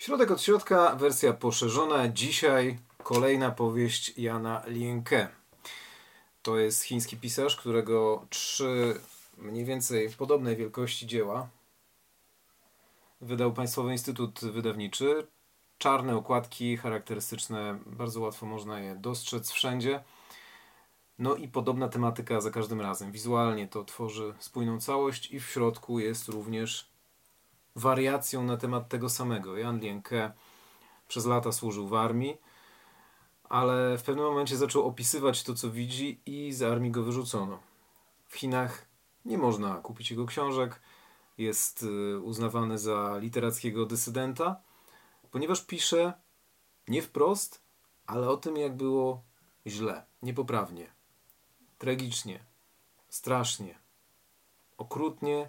Środek od środka, wersja poszerzona. Dzisiaj kolejna powieść Jana Lienke. To jest chiński pisarz, którego trzy mniej więcej podobnej wielkości dzieła wydał Państwowy Instytut Wydawniczy. Czarne okładki charakterystyczne, bardzo łatwo można je dostrzec wszędzie. No i podobna tematyka za każdym razem. Wizualnie to tworzy spójną całość i w środku jest również wariacją na temat tego samego. Jan Lienke przez lata służył w armii, ale w pewnym momencie zaczął opisywać to, co widzi i z armii go wyrzucono. W Chinach nie można kupić jego książek, jest y, uznawany za literackiego dysydenta, ponieważ pisze nie wprost, ale o tym, jak było źle, niepoprawnie, tragicznie, strasznie, okrutnie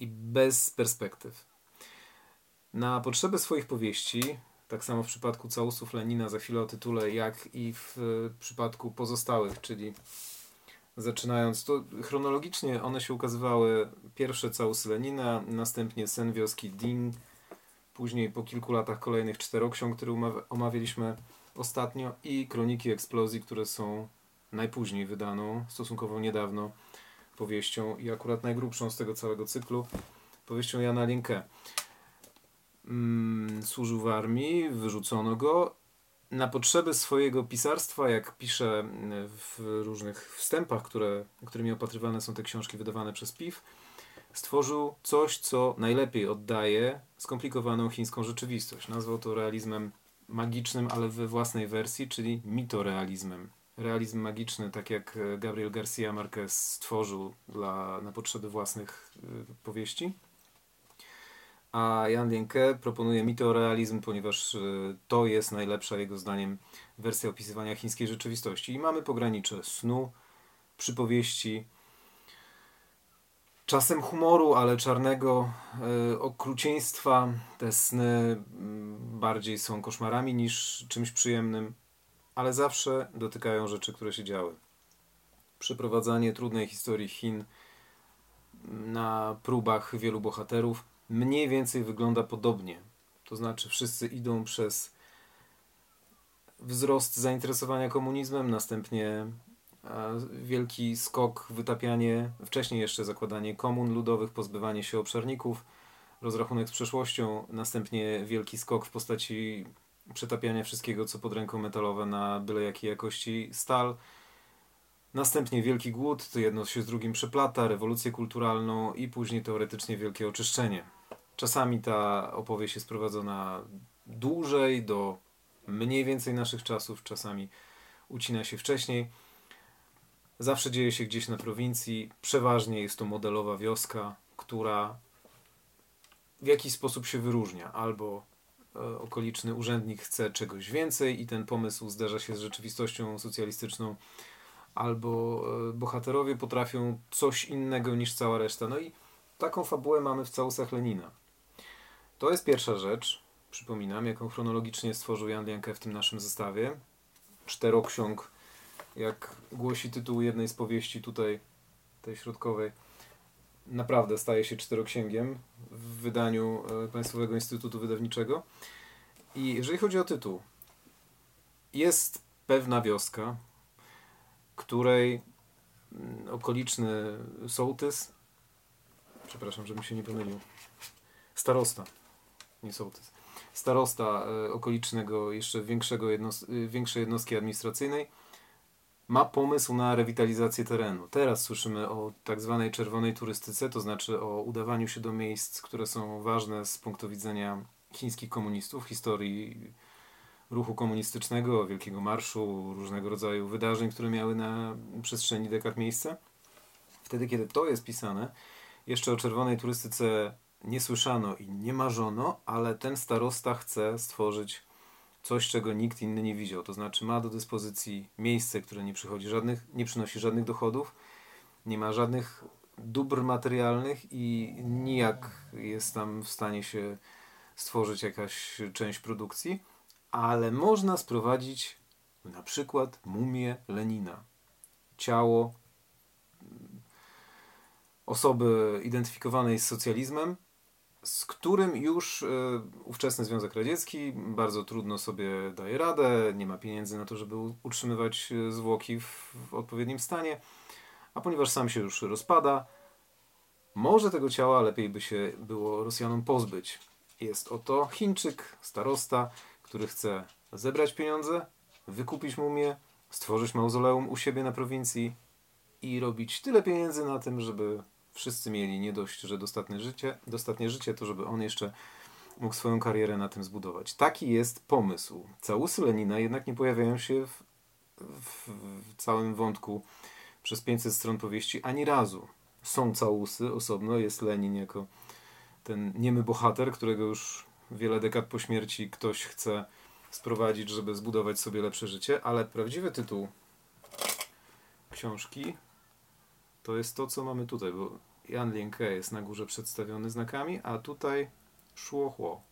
i bez perspektyw. Na potrzeby swoich powieści, tak samo w przypadku całusów Lenina, za chwilę o tytule, jak i w przypadku pozostałych, czyli zaczynając, to chronologicznie one się ukazywały pierwsze całusy Lenina, następnie Sen wioski Ding, później po kilku latach kolejnych czteroksiąg, które omawialiśmy ostatnio i Kroniki Eksplozji, które są najpóźniej wydaną, stosunkowo niedawno, powieścią i akurat najgrubszą z tego całego cyklu, powieścią Jana Linke. Mm, służył w armii, wyrzucono go. Na potrzeby swojego pisarstwa, jak pisze w różnych wstępach, które, którymi opatrywane są te książki wydawane przez PIW, stworzył coś, co najlepiej oddaje skomplikowaną chińską rzeczywistość. Nazwał to realizmem magicznym, ale we własnej wersji, czyli mitorealizmem realizm magiczny, tak jak e, Gabriel Garcia Marquez stworzył dla, na potrzeby własnych y, powieści. A Jan Lienke proponuje mitorealizm, ponieważ y, to jest najlepsza jego zdaniem wersja opisywania chińskiej rzeczywistości. I mamy pogranicze snu, przypowieści, czasem humoru, ale czarnego, y, okrucieństwa. Te sny mm, bardziej są koszmarami niż czymś przyjemnym ale zawsze dotykają rzeczy, które się działy. Przeprowadzanie trudnej historii Chin na próbach wielu bohaterów mniej więcej wygląda podobnie. To znaczy, wszyscy idą przez wzrost zainteresowania komunizmem, następnie wielki skok, wytapianie, wcześniej jeszcze zakładanie komun ludowych, pozbywanie się obszarników, rozrachunek z przeszłością, następnie wielki skok w postaci przetapiania wszystkiego, co pod ręką metalowe na byle jakiej jakości stal. Następnie wielki głód, to jedno się z drugim przeplata, rewolucję kulturalną i później teoretycznie wielkie oczyszczenie. Czasami ta opowieść jest prowadzona dłużej, do mniej więcej naszych czasów, czasami ucina się wcześniej. Zawsze dzieje się gdzieś na prowincji. Przeważnie jest to modelowa wioska, która w jakiś sposób się wyróżnia albo E, okoliczny urzędnik chce czegoś więcej i ten pomysł zderza się z rzeczywistością socjalistyczną, albo e, bohaterowie potrafią coś innego niż cała reszta. No i taką fabułę mamy w całusach Lenina. To jest pierwsza rzecz, przypominam, jaką chronologicznie stworzył Jan Lianke w tym naszym zestawie. Czteroksiąg, jak głosi tytuł jednej z powieści tutaj, tej środkowej naprawdę staje się czteroksięgiem w wydaniu e, Państwowego Instytutu Wydawniczego. I jeżeli chodzi o tytuł, jest pewna wioska, której mm, okoliczny sołtys, przepraszam, żebym się nie pomylił, starosta, nie sołtys, starosta e, okolicznego, jeszcze większego jednos e, większej jednostki administracyjnej, ma pomysł na rewitalizację terenu. Teraz słyszymy o tak zwanej czerwonej turystyce, to znaczy o udawaniu się do miejsc, które są ważne z punktu widzenia chińskich komunistów, historii ruchu komunistycznego, Wielkiego Marszu, różnego rodzaju wydarzeń, które miały na przestrzeni dekad miejsce. Wtedy, kiedy to jest pisane, jeszcze o czerwonej turystyce nie słyszano i nie marzono, ale ten starosta chce stworzyć coś, czego nikt inny nie widział. To znaczy ma do dyspozycji miejsce, które nie, przychodzi żadnych, nie przynosi żadnych dochodów, nie ma żadnych dóbr materialnych i nijak jest tam w stanie się stworzyć jakaś część produkcji, ale można sprowadzić na przykład mumię Lenina. Ciało osoby identyfikowanej z socjalizmem z którym już y, ówczesny Związek Radziecki bardzo trudno sobie daje radę, nie ma pieniędzy na to, żeby utrzymywać e, zwłoki w odpowiednim stanie, a ponieważ sam się już rozpada, może tego ciała lepiej by się było Rosjanom pozbyć. Jest oto Chińczyk, starosta, który chce zebrać pieniądze, wykupić mumię, stworzyć mauzoleum u siebie na prowincji i robić tyle pieniędzy na tym, żeby wszyscy mieli nie dość, że dostatnie życie, dostatnie życie, to żeby on jeszcze mógł swoją karierę na tym zbudować. Taki jest pomysł. Całusy Lenina jednak nie pojawiają się w, w, w całym wątku przez 500 stron powieści ani razu. Są całusy, osobno jest Lenin jako ten niemy bohater, którego już wiele dekad po śmierci ktoś chce sprowadzić, żeby zbudować sobie lepsze życie, ale prawdziwy tytuł książki to jest to, co mamy tutaj, bo Jan Lienke jest na górze przedstawiony znakami, a tutaj Shuohuo.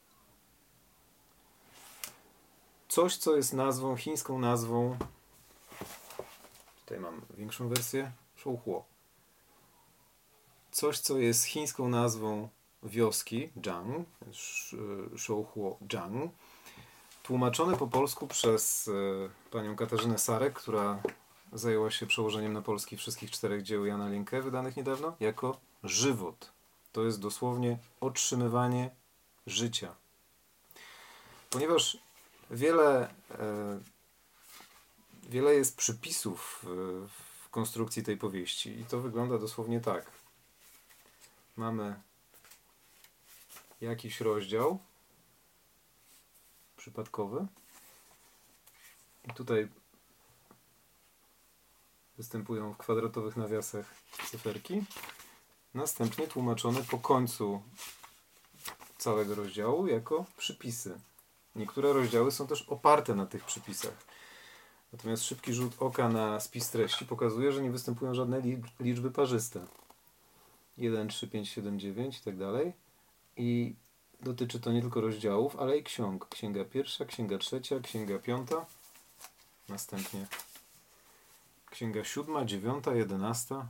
Coś, co jest nazwą, chińską nazwą. Tutaj mam większą wersję. Shuohuo. Coś, co jest chińską nazwą wioski, Zhang, Shuohuo Zhang, tłumaczone po polsku przez e, panią Katarzynę Sarek, która zajęła się przełożeniem na polski wszystkich czterech dzieł Jana Linkę, wydanych niedawno, jako żywot. To jest dosłownie otrzymywanie życia. Ponieważ wiele, e, wiele jest przypisów w, w konstrukcji tej powieści i to wygląda dosłownie tak. Mamy jakiś rozdział przypadkowy. I tutaj występują w kwadratowych nawiasach cyferki. Następnie tłumaczone po końcu całego rozdziału jako przypisy. Niektóre rozdziały są też oparte na tych przypisach. Natomiast szybki rzut oka na spis treści pokazuje, że nie występują żadne liczby parzyste. 1, 3, 5, 7, 9 i tak dalej. I dotyczy to nie tylko rozdziałów, ale i ksiąg. Księga pierwsza, księga trzecia, księga piąta. Następnie księga siódma, dziewiąta, jedenasta,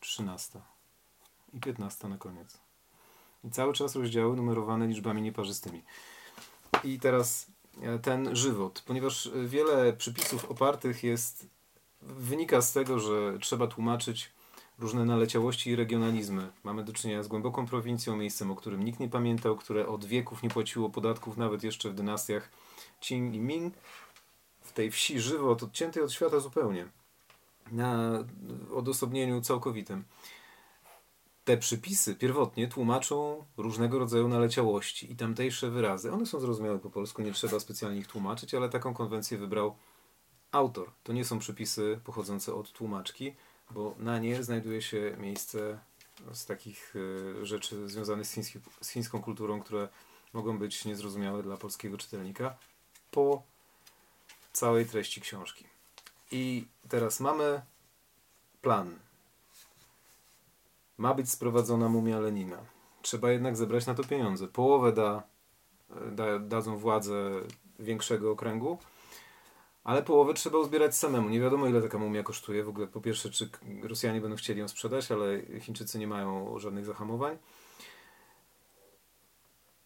trzynasta i piętnasta na koniec. I cały czas rozdziały numerowane liczbami nieparzystymi. I teraz e, ten żywot, ponieważ wiele przypisów opartych jest, wynika z tego, że trzeba tłumaczyć różne naleciałości i regionalizmy. Mamy do czynienia z głęboką prowincją, miejscem, o którym nikt nie pamiętał, które od wieków nie płaciło podatków, nawet jeszcze w dynastiach Qing i Ming. W tej wsi żywot odciętej od świata zupełnie. Na odosobnieniu całkowitym. Te przypisy pierwotnie tłumaczą różnego rodzaju naleciałości i tamtejsze wyrazy. One są zrozumiałe po polsku, nie trzeba specjalnie ich tłumaczyć, ale taką konwencję wybrał autor. To nie są przypisy pochodzące od tłumaczki, bo na nie znajduje się miejsce z takich e, rzeczy związanych z, chiński, z chińską kulturą, które mogą być niezrozumiałe dla polskiego czytelnika po całej treści książki. I teraz mamy plan. Ma być sprowadzona mumia Lenina. Trzeba jednak zebrać na to pieniądze. Połowę da, da, dadzą władze większego okręgu, ale połowę trzeba uzbierać samemu. Nie wiadomo, ile taka mumia kosztuje. W ogóle, po pierwsze, czy Rosjanie będą chcieli ją sprzedać, ale Chińczycy nie mają żadnych zahamowań.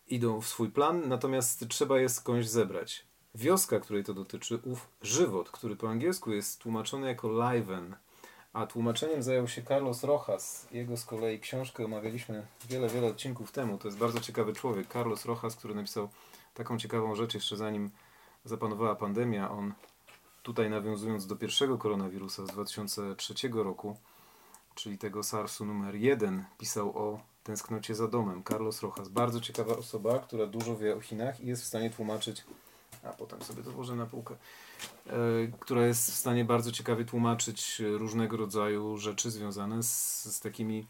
Idą w swój plan, natomiast trzeba je skądś zebrać. Wioska, której to dotyczy, ów żywot, który po angielsku jest tłumaczony jako liven, a tłumaczeniem zajął się Carlos Rojas. Jego z kolei książkę omawialiśmy wiele, wiele odcinków temu. To jest bardzo ciekawy człowiek. Carlos Rojas, który napisał taką ciekawą rzecz jeszcze zanim zapanowała pandemia. On tutaj nawiązując do pierwszego koronawirusa z 2003 roku, czyli tego SARS-u numer 1, pisał o tęsknocie za domem. Carlos Rojas, bardzo ciekawa osoba, która dużo wie o Chinach i jest w stanie tłumaczyć, a potem sobie to włożę na półkę, e, która jest w stanie bardzo ciekawie tłumaczyć różnego rodzaju rzeczy związane z, z takimi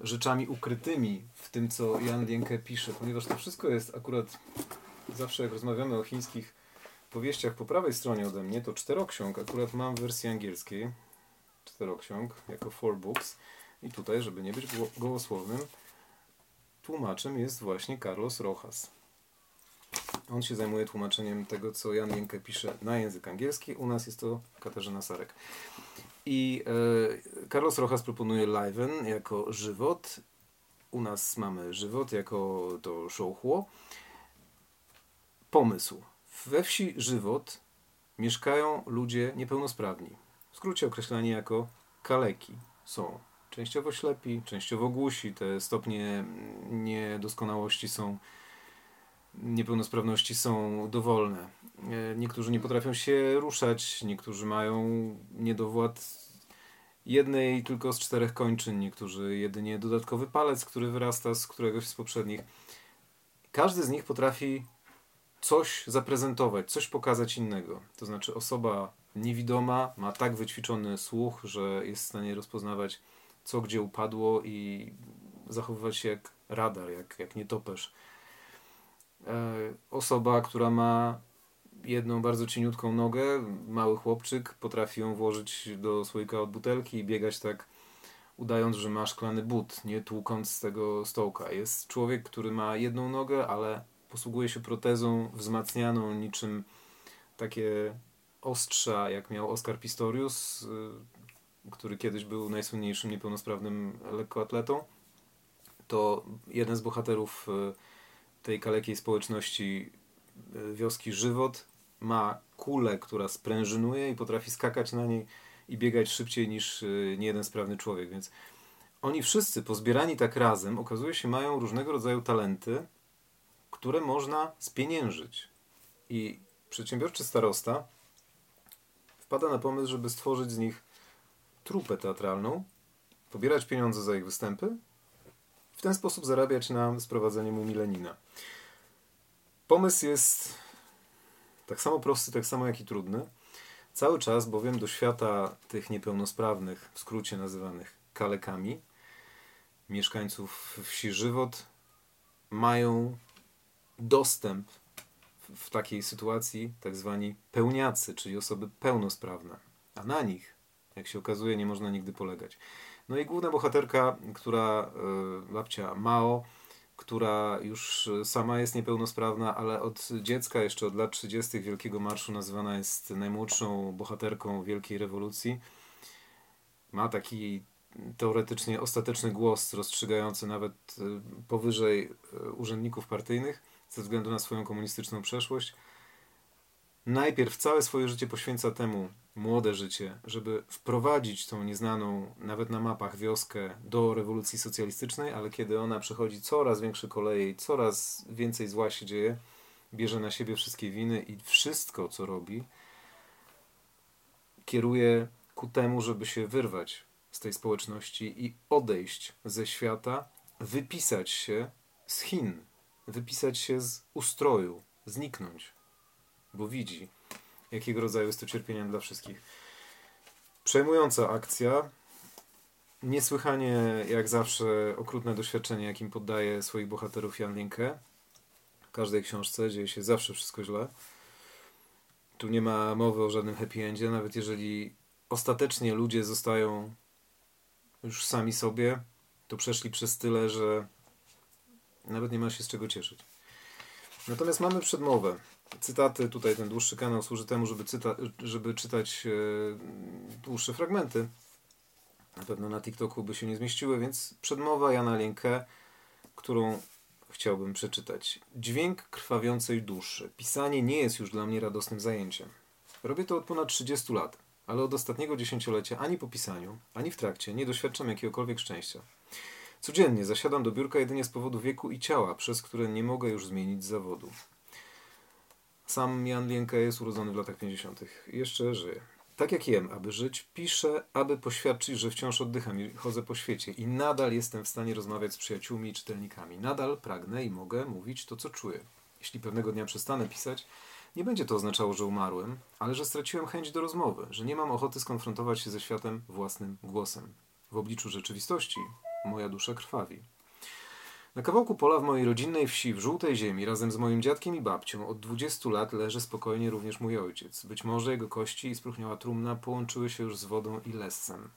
rzeczami ukrytymi w tym, co Jan Lienke pisze, ponieważ to wszystko jest akurat zawsze jak rozmawiamy o chińskich powieściach po prawej stronie ode mnie to czteroksiąg. Akurat mam w wersji angielskiej czteroksiąg jako four books. I tutaj, żeby nie być gołosłownym, tłumaczem jest właśnie Carlos Rojas. On się zajmuje tłumaczeniem tego, co Jan Jenke pisze na język angielski. U nas jest to Katarzyna Sarek. I e, Carlos Rojas proponuje Liven jako żywot u nas mamy żywot jako to szołchło. Pomysł. We wsi żywot mieszkają ludzie niepełnosprawni. W skrócie określani jako kaleki. Są częściowo ślepi, częściowo głusi. Te stopnie niedoskonałości są, niepełnosprawności są dowolne. E, niektórzy nie potrafią się ruszać, niektórzy mają niedowład jednej tylko z czterech kończyn, niektórzy jedynie dodatkowy palec, który wyrasta z któregoś z poprzednich. Każdy z nich potrafi coś zaprezentować, coś pokazać innego. To znaczy osoba niewidoma ma tak wyćwiczony słuch, że jest w stanie rozpoznawać co gdzie upadło i zachowywać się jak radar, jak, jak nietoperz. E, osoba, która ma jedną bardzo cieniutką nogę, mały chłopczyk, potrafi ją włożyć do słoika od butelki i biegać tak, udając, że ma szklany but, nie tłukąc z tego stołka. Jest człowiek, który ma jedną nogę, ale posługuje się protezą wzmacnianą niczym takie ostrza, jak miał Oscar Pistorius, y, który kiedyś był najsłynniejszym niepełnosprawnym lekkoatletą. To jeden z bohaterów y, tej kalekiej społeczności y, wioski Żywot ma kulę, która sprężynuje i potrafi skakać na niej i biegać szybciej niż niejeden sprawny człowiek, więc oni wszyscy pozbierani tak razem, okazuje się, mają różnego rodzaju talenty, które można spieniężyć. I przedsiębiorczy starosta wpada na pomysł, żeby stworzyć z nich trupę teatralną, pobierać pieniądze za ich występy, w ten sposób zarabiać na sprowadzenie mu milenina. Pomysł jest tak samo prosty, tak samo jak i trudny. Cały czas bowiem do świata tych niepełnosprawnych, w skrócie nazywanych kalekami, mieszkańców wsi Żywot, mają dostęp w takiej sytuacji tak zwani pełniacy, czyli osoby pełnosprawne. A na nich, jak się okazuje, nie można nigdy polegać. No i główna bohaterka, która, y, babcia Mao, która już sama jest niepełnosprawna, ale od dziecka, jeszcze od lat 30. Wielkiego Marszu nazywana jest najmłodszą bohaterką Wielkiej Rewolucji. Ma taki teoretycznie ostateczny głos rozstrzygający nawet y, powyżej y, urzędników partyjnych ze względu na swoją komunistyczną przeszłość, najpierw całe swoje życie poświęca temu, młode życie, żeby wprowadzić tą nieznaną, nawet na mapach, wioskę do rewolucji socjalistycznej, ale kiedy ona przechodzi coraz większe koleje i coraz więcej zła się dzieje, bierze na siebie wszystkie winy i wszystko, co robi, kieruje ku temu, żeby się wyrwać z tej społeczności i odejść ze świata, wypisać się z Chin, wypisać się z ustroju, zniknąć, bo widzi, jakiego rodzaju jest to cierpienie dla wszystkich. Przejmująca akcja, niesłychanie jak zawsze okrutne doświadczenie, jakim poddaje swoich bohaterów Jan Linke. W każdej książce dzieje się zawsze wszystko źle. Tu nie ma mowy o żadnym happy endzie, nawet jeżeli ostatecznie ludzie zostają już sami sobie, to przeszli przez tyle, że nawet nie ma się z czego cieszyć. Natomiast mamy przedmowę. Cytaty, tutaj ten dłuższy kanał służy temu, żeby, cyta, żeby czytać e, dłuższe fragmenty. Na pewno na TikToku by się nie zmieściły, więc przedmowa Jana Lienke, którą chciałbym przeczytać. Dźwięk krwawiącej duszy. Pisanie nie jest już dla mnie radosnym zajęciem. Robię to od ponad 30 lat, ale od ostatniego dziesięciolecia ani po pisaniu, ani w trakcie nie doświadczam jakiegokolwiek szczęścia. Codziennie zasiadam do biurka jedynie z powodu wieku i ciała, przez które nie mogę już zmienić zawodu. Sam Jan Lienke jest urodzony w latach 50. Jeszcze żyje. Tak jak jem, aby żyć, piszę, aby poświadczyć, że wciąż oddycham i chodzę po świecie i nadal jestem w stanie rozmawiać z przyjaciółmi i czytelnikami. Nadal pragnę i mogę mówić to, co czuję. Jeśli pewnego dnia przestanę pisać, nie będzie to oznaczało, że umarłem, ale że straciłem chęć do rozmowy, że nie mam ochoty skonfrontować się ze światem własnym głosem. W obliczu rzeczywistości moja dusza krwawi. Na kawałku pola w mojej rodzinnej wsi, w żółtej ziemi, razem z moim dziadkiem i babcią, od 20 lat leży spokojnie również mój ojciec. Być może jego kości i spróchniała trumna połączyły się już z wodą i lescem.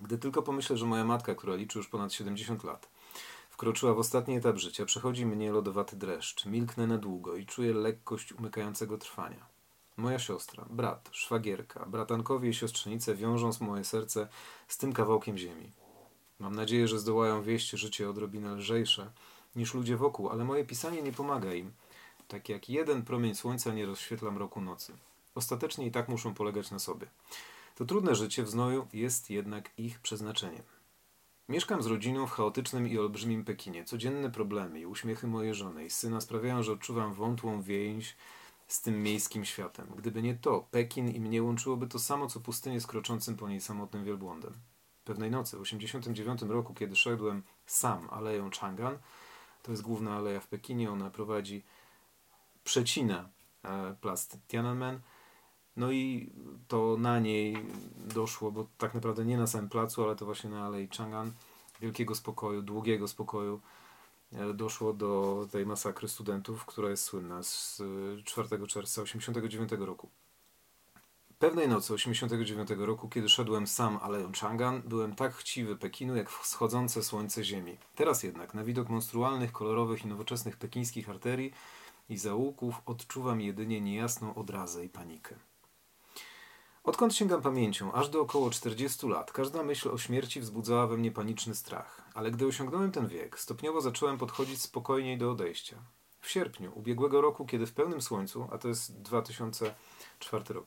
Gdy tylko pomyślę, że moja matka, która liczy już ponad 70 lat, wkroczyła w ostatni etap życia, przechodzi mnie lodowaty dreszcz, milknę na długo i czuję lekkość umykającego trwania. Moja siostra, brat, szwagierka, bratankowie i siostrzenice wiążą moje serce z tym kawałkiem ziemi. Mam nadzieję, że zdołają wieść życie odrobinę lżejsze niż ludzie wokół, ale moje pisanie nie pomaga im. Tak jak jeden promień słońca nie rozświetla mroku nocy. Ostatecznie i tak muszą polegać na sobie. To trudne życie w znoju jest jednak ich przeznaczeniem. Mieszkam z rodziną w chaotycznym i olbrzymim Pekinie. Codzienne problemy i uśmiechy mojej żony i syna sprawiają, że odczuwam wątłą więź z tym miejskim światem. Gdyby nie to, Pekin i mnie łączyłoby to samo, co pustynię z kroczącym po niej samotnym wielbłądem. Pewnej nocy, w 1989 roku, kiedy szedłem sam aleją Chang'an, to jest główna aleja w Pekinie, ona prowadzi, przecina e, plac Tiananmen, no i to na niej doszło, bo tak naprawdę nie na samym placu, ale to właśnie na Alei Chang'an, wielkiego spokoju, długiego spokoju, e, doszło do tej masakry studentów, która jest słynna z 4 czerwca 1989 roku. Pewnej nocy 1989 roku, kiedy szedłem sam aleją Chang'an, byłem tak chciwy Pekinu, jak wschodzące słońce ziemi. Teraz jednak, na widok monstrualnych, kolorowych i nowoczesnych pekińskich arterii i zaułków, odczuwam jedynie niejasną odrazę i panikę. Odkąd sięgam pamięcią, aż do około 40 lat, każda myśl o śmierci wzbudzała we mnie paniczny strach. Ale gdy osiągnąłem ten wiek, stopniowo zacząłem podchodzić spokojniej do odejścia. W sierpniu ubiegłego roku, kiedy w pełnym słońcu, a to jest 2004 rok,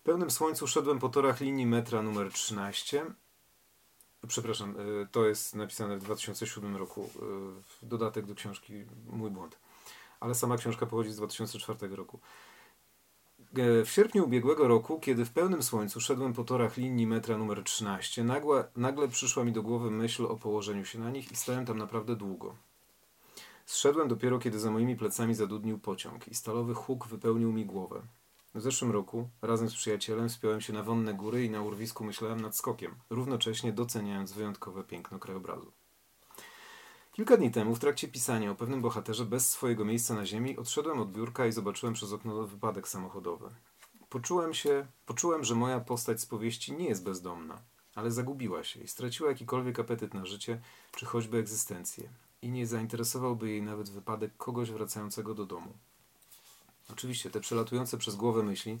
w pełnym słońcu szedłem po torach linii metra numer 13. Przepraszam, y, to jest napisane w 2007 roku, y, dodatek do książki Mój błąd. Ale sama książka pochodzi z 2004 roku. E, w sierpniu ubiegłego roku, kiedy w pełnym słońcu szedłem po torach linii metra numer 13, nagle, nagle przyszła mi do głowy myśl o położeniu się na nich i stałem tam naprawdę długo. Zszedłem dopiero, kiedy za moimi plecami zadudnił pociąg i stalowy huk wypełnił mi głowę. W zeszłym roku, razem z przyjacielem, wspiąłem się na wonne góry i na urwisku myślałem nad skokiem, równocześnie doceniając wyjątkowe piękno krajobrazu. Kilka dni temu, w trakcie pisania o pewnym bohaterze bez swojego miejsca na ziemi, odszedłem od biurka i zobaczyłem przez okno wypadek samochodowy. Poczułem się, poczułem, że moja postać z powieści nie jest bezdomna, ale zagubiła się i straciła jakikolwiek apetyt na życie, czy choćby egzystencję. I nie zainteresowałby jej nawet wypadek kogoś wracającego do domu. Oczywiście te przelatujące przez głowę myśli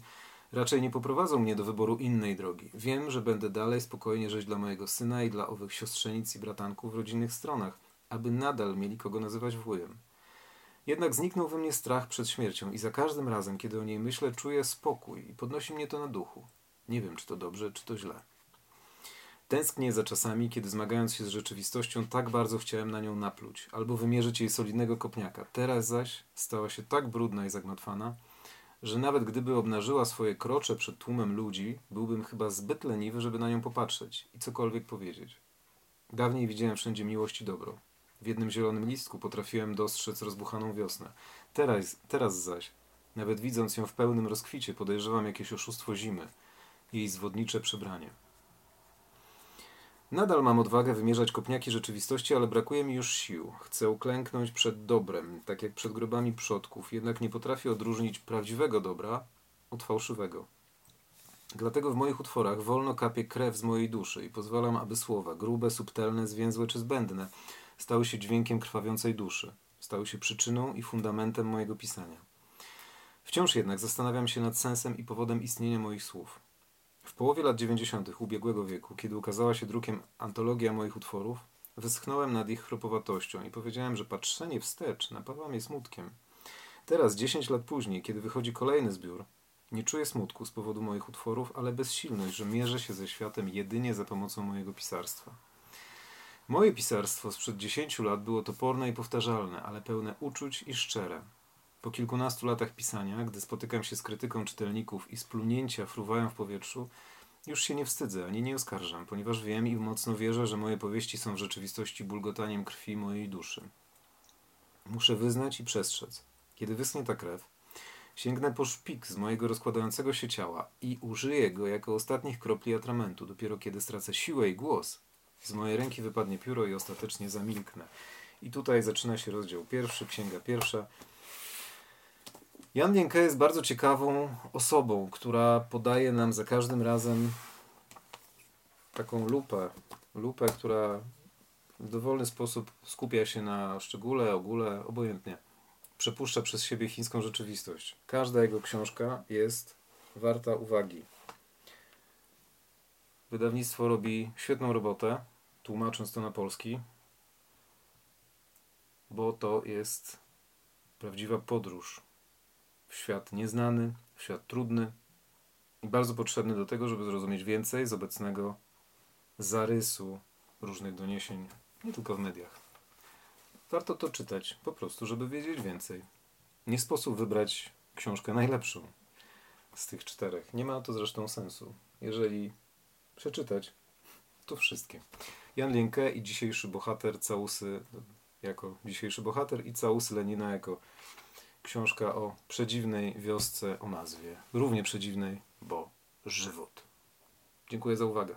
raczej nie poprowadzą mnie do wyboru innej drogi. Wiem, że będę dalej spokojnie żyć dla mojego syna i dla owych siostrzenic i bratanków w rodzinnych stronach – aby nadal mieli kogo nazywać wujem. Jednak zniknął we mnie strach przed śmiercią i za każdym razem, kiedy o niej myślę, czuję spokój i podnosi mnie to na duchu. Nie wiem, czy to dobrze, czy to źle. Tęsknię za czasami, kiedy zmagając się z rzeczywistością, tak bardzo chciałem na nią napluć, albo wymierzyć jej solidnego kopniaka. Teraz zaś stała się tak brudna i zagmatwana, że nawet gdyby obnażyła swoje krocze przed tłumem ludzi, byłbym chyba zbyt leniwy, żeby na nią popatrzeć i cokolwiek powiedzieć. Dawniej widziałem wszędzie miłość i dobro. W jednym zielonym listku potrafiłem dostrzec rozbuchaną wiosnę. Teraz, teraz zaś, nawet widząc ją w pełnym rozkwicie, podejrzewam jakieś oszustwo zimy, jej zwodnicze przebranie. Nadal mam odwagę wymierzać kopniaki rzeczywistości, ale brakuje mi już sił. Chcę uklęknąć przed dobrem, tak jak przed grobami przodków, jednak nie potrafię odróżnić prawdziwego dobra od fałszywego. Dlatego w moich utworach wolno kapie krew z mojej duszy i pozwalam, aby słowa, grube, subtelne, zwięzłe czy zbędne, stały się dźwiękiem krwawiącej duszy, stały się przyczyną i fundamentem mojego pisania. Wciąż jednak zastanawiam się nad sensem i powodem istnienia moich słów. W połowie lat 90. ubiegłego wieku, kiedy ukazała się drukiem antologia moich utworów, wyschnąłem nad ich chropowatością i powiedziałem, że patrzenie wstecz napawa mnie smutkiem. Teraz, 10 lat później, kiedy wychodzi kolejny zbiór, nie czuję smutku z powodu moich utworów, ale bezsilność, że mierzę się ze światem jedynie za pomocą mojego pisarstwa. Moje pisarstwo sprzed dziesięciu lat było toporne i powtarzalne, ale pełne uczuć i szczere. Po kilkunastu latach pisania, gdy spotykam się z krytyką czytelników i splunięcia fruwają w powietrzu, już się nie wstydzę ani nie oskarżam, ponieważ wiem i mocno wierzę, że moje powieści są w rzeczywistości bulgotaniem krwi mojej duszy. Muszę wyznać i przestrzec. Kiedy wyschnie ta krew, sięgnę po szpik z mojego rozkładającego się ciała i użyję go jako ostatnich kropli atramentu. Dopiero kiedy stracę siłę i głos, z mojej ręki wypadnie pióro i ostatecznie zamilknę. I tutaj zaczyna się rozdział pierwszy, księga pierwsza. Jan Dienke jest bardzo ciekawą osobą, która podaje nam za każdym razem taką lupę, lupę, która w dowolny sposób skupia się na szczególe, ogóle, obojętnie. Przepuszcza przez siebie chińską rzeczywistość. Każda jego książka jest warta uwagi. Wydawnictwo robi świetną robotę tłumacząc to na polski, bo to jest prawdziwa podróż w świat nieznany, w świat trudny i bardzo potrzebny do tego, żeby zrozumieć więcej z obecnego zarysu różnych doniesień, nie tylko w mediach. Warto to czytać, po prostu, żeby wiedzieć więcej. Nie sposób wybrać książkę najlepszą z tych czterech. Nie ma to zresztą sensu. Jeżeli przeczytać, to wszystkie. Jan Linke i dzisiejszy bohater Całusy jako dzisiejszy bohater i Całusy Lenina jako książka o przedziwnej wiosce o nazwie. Równie przedziwnej, bo żywot. Dziękuję za uwagę.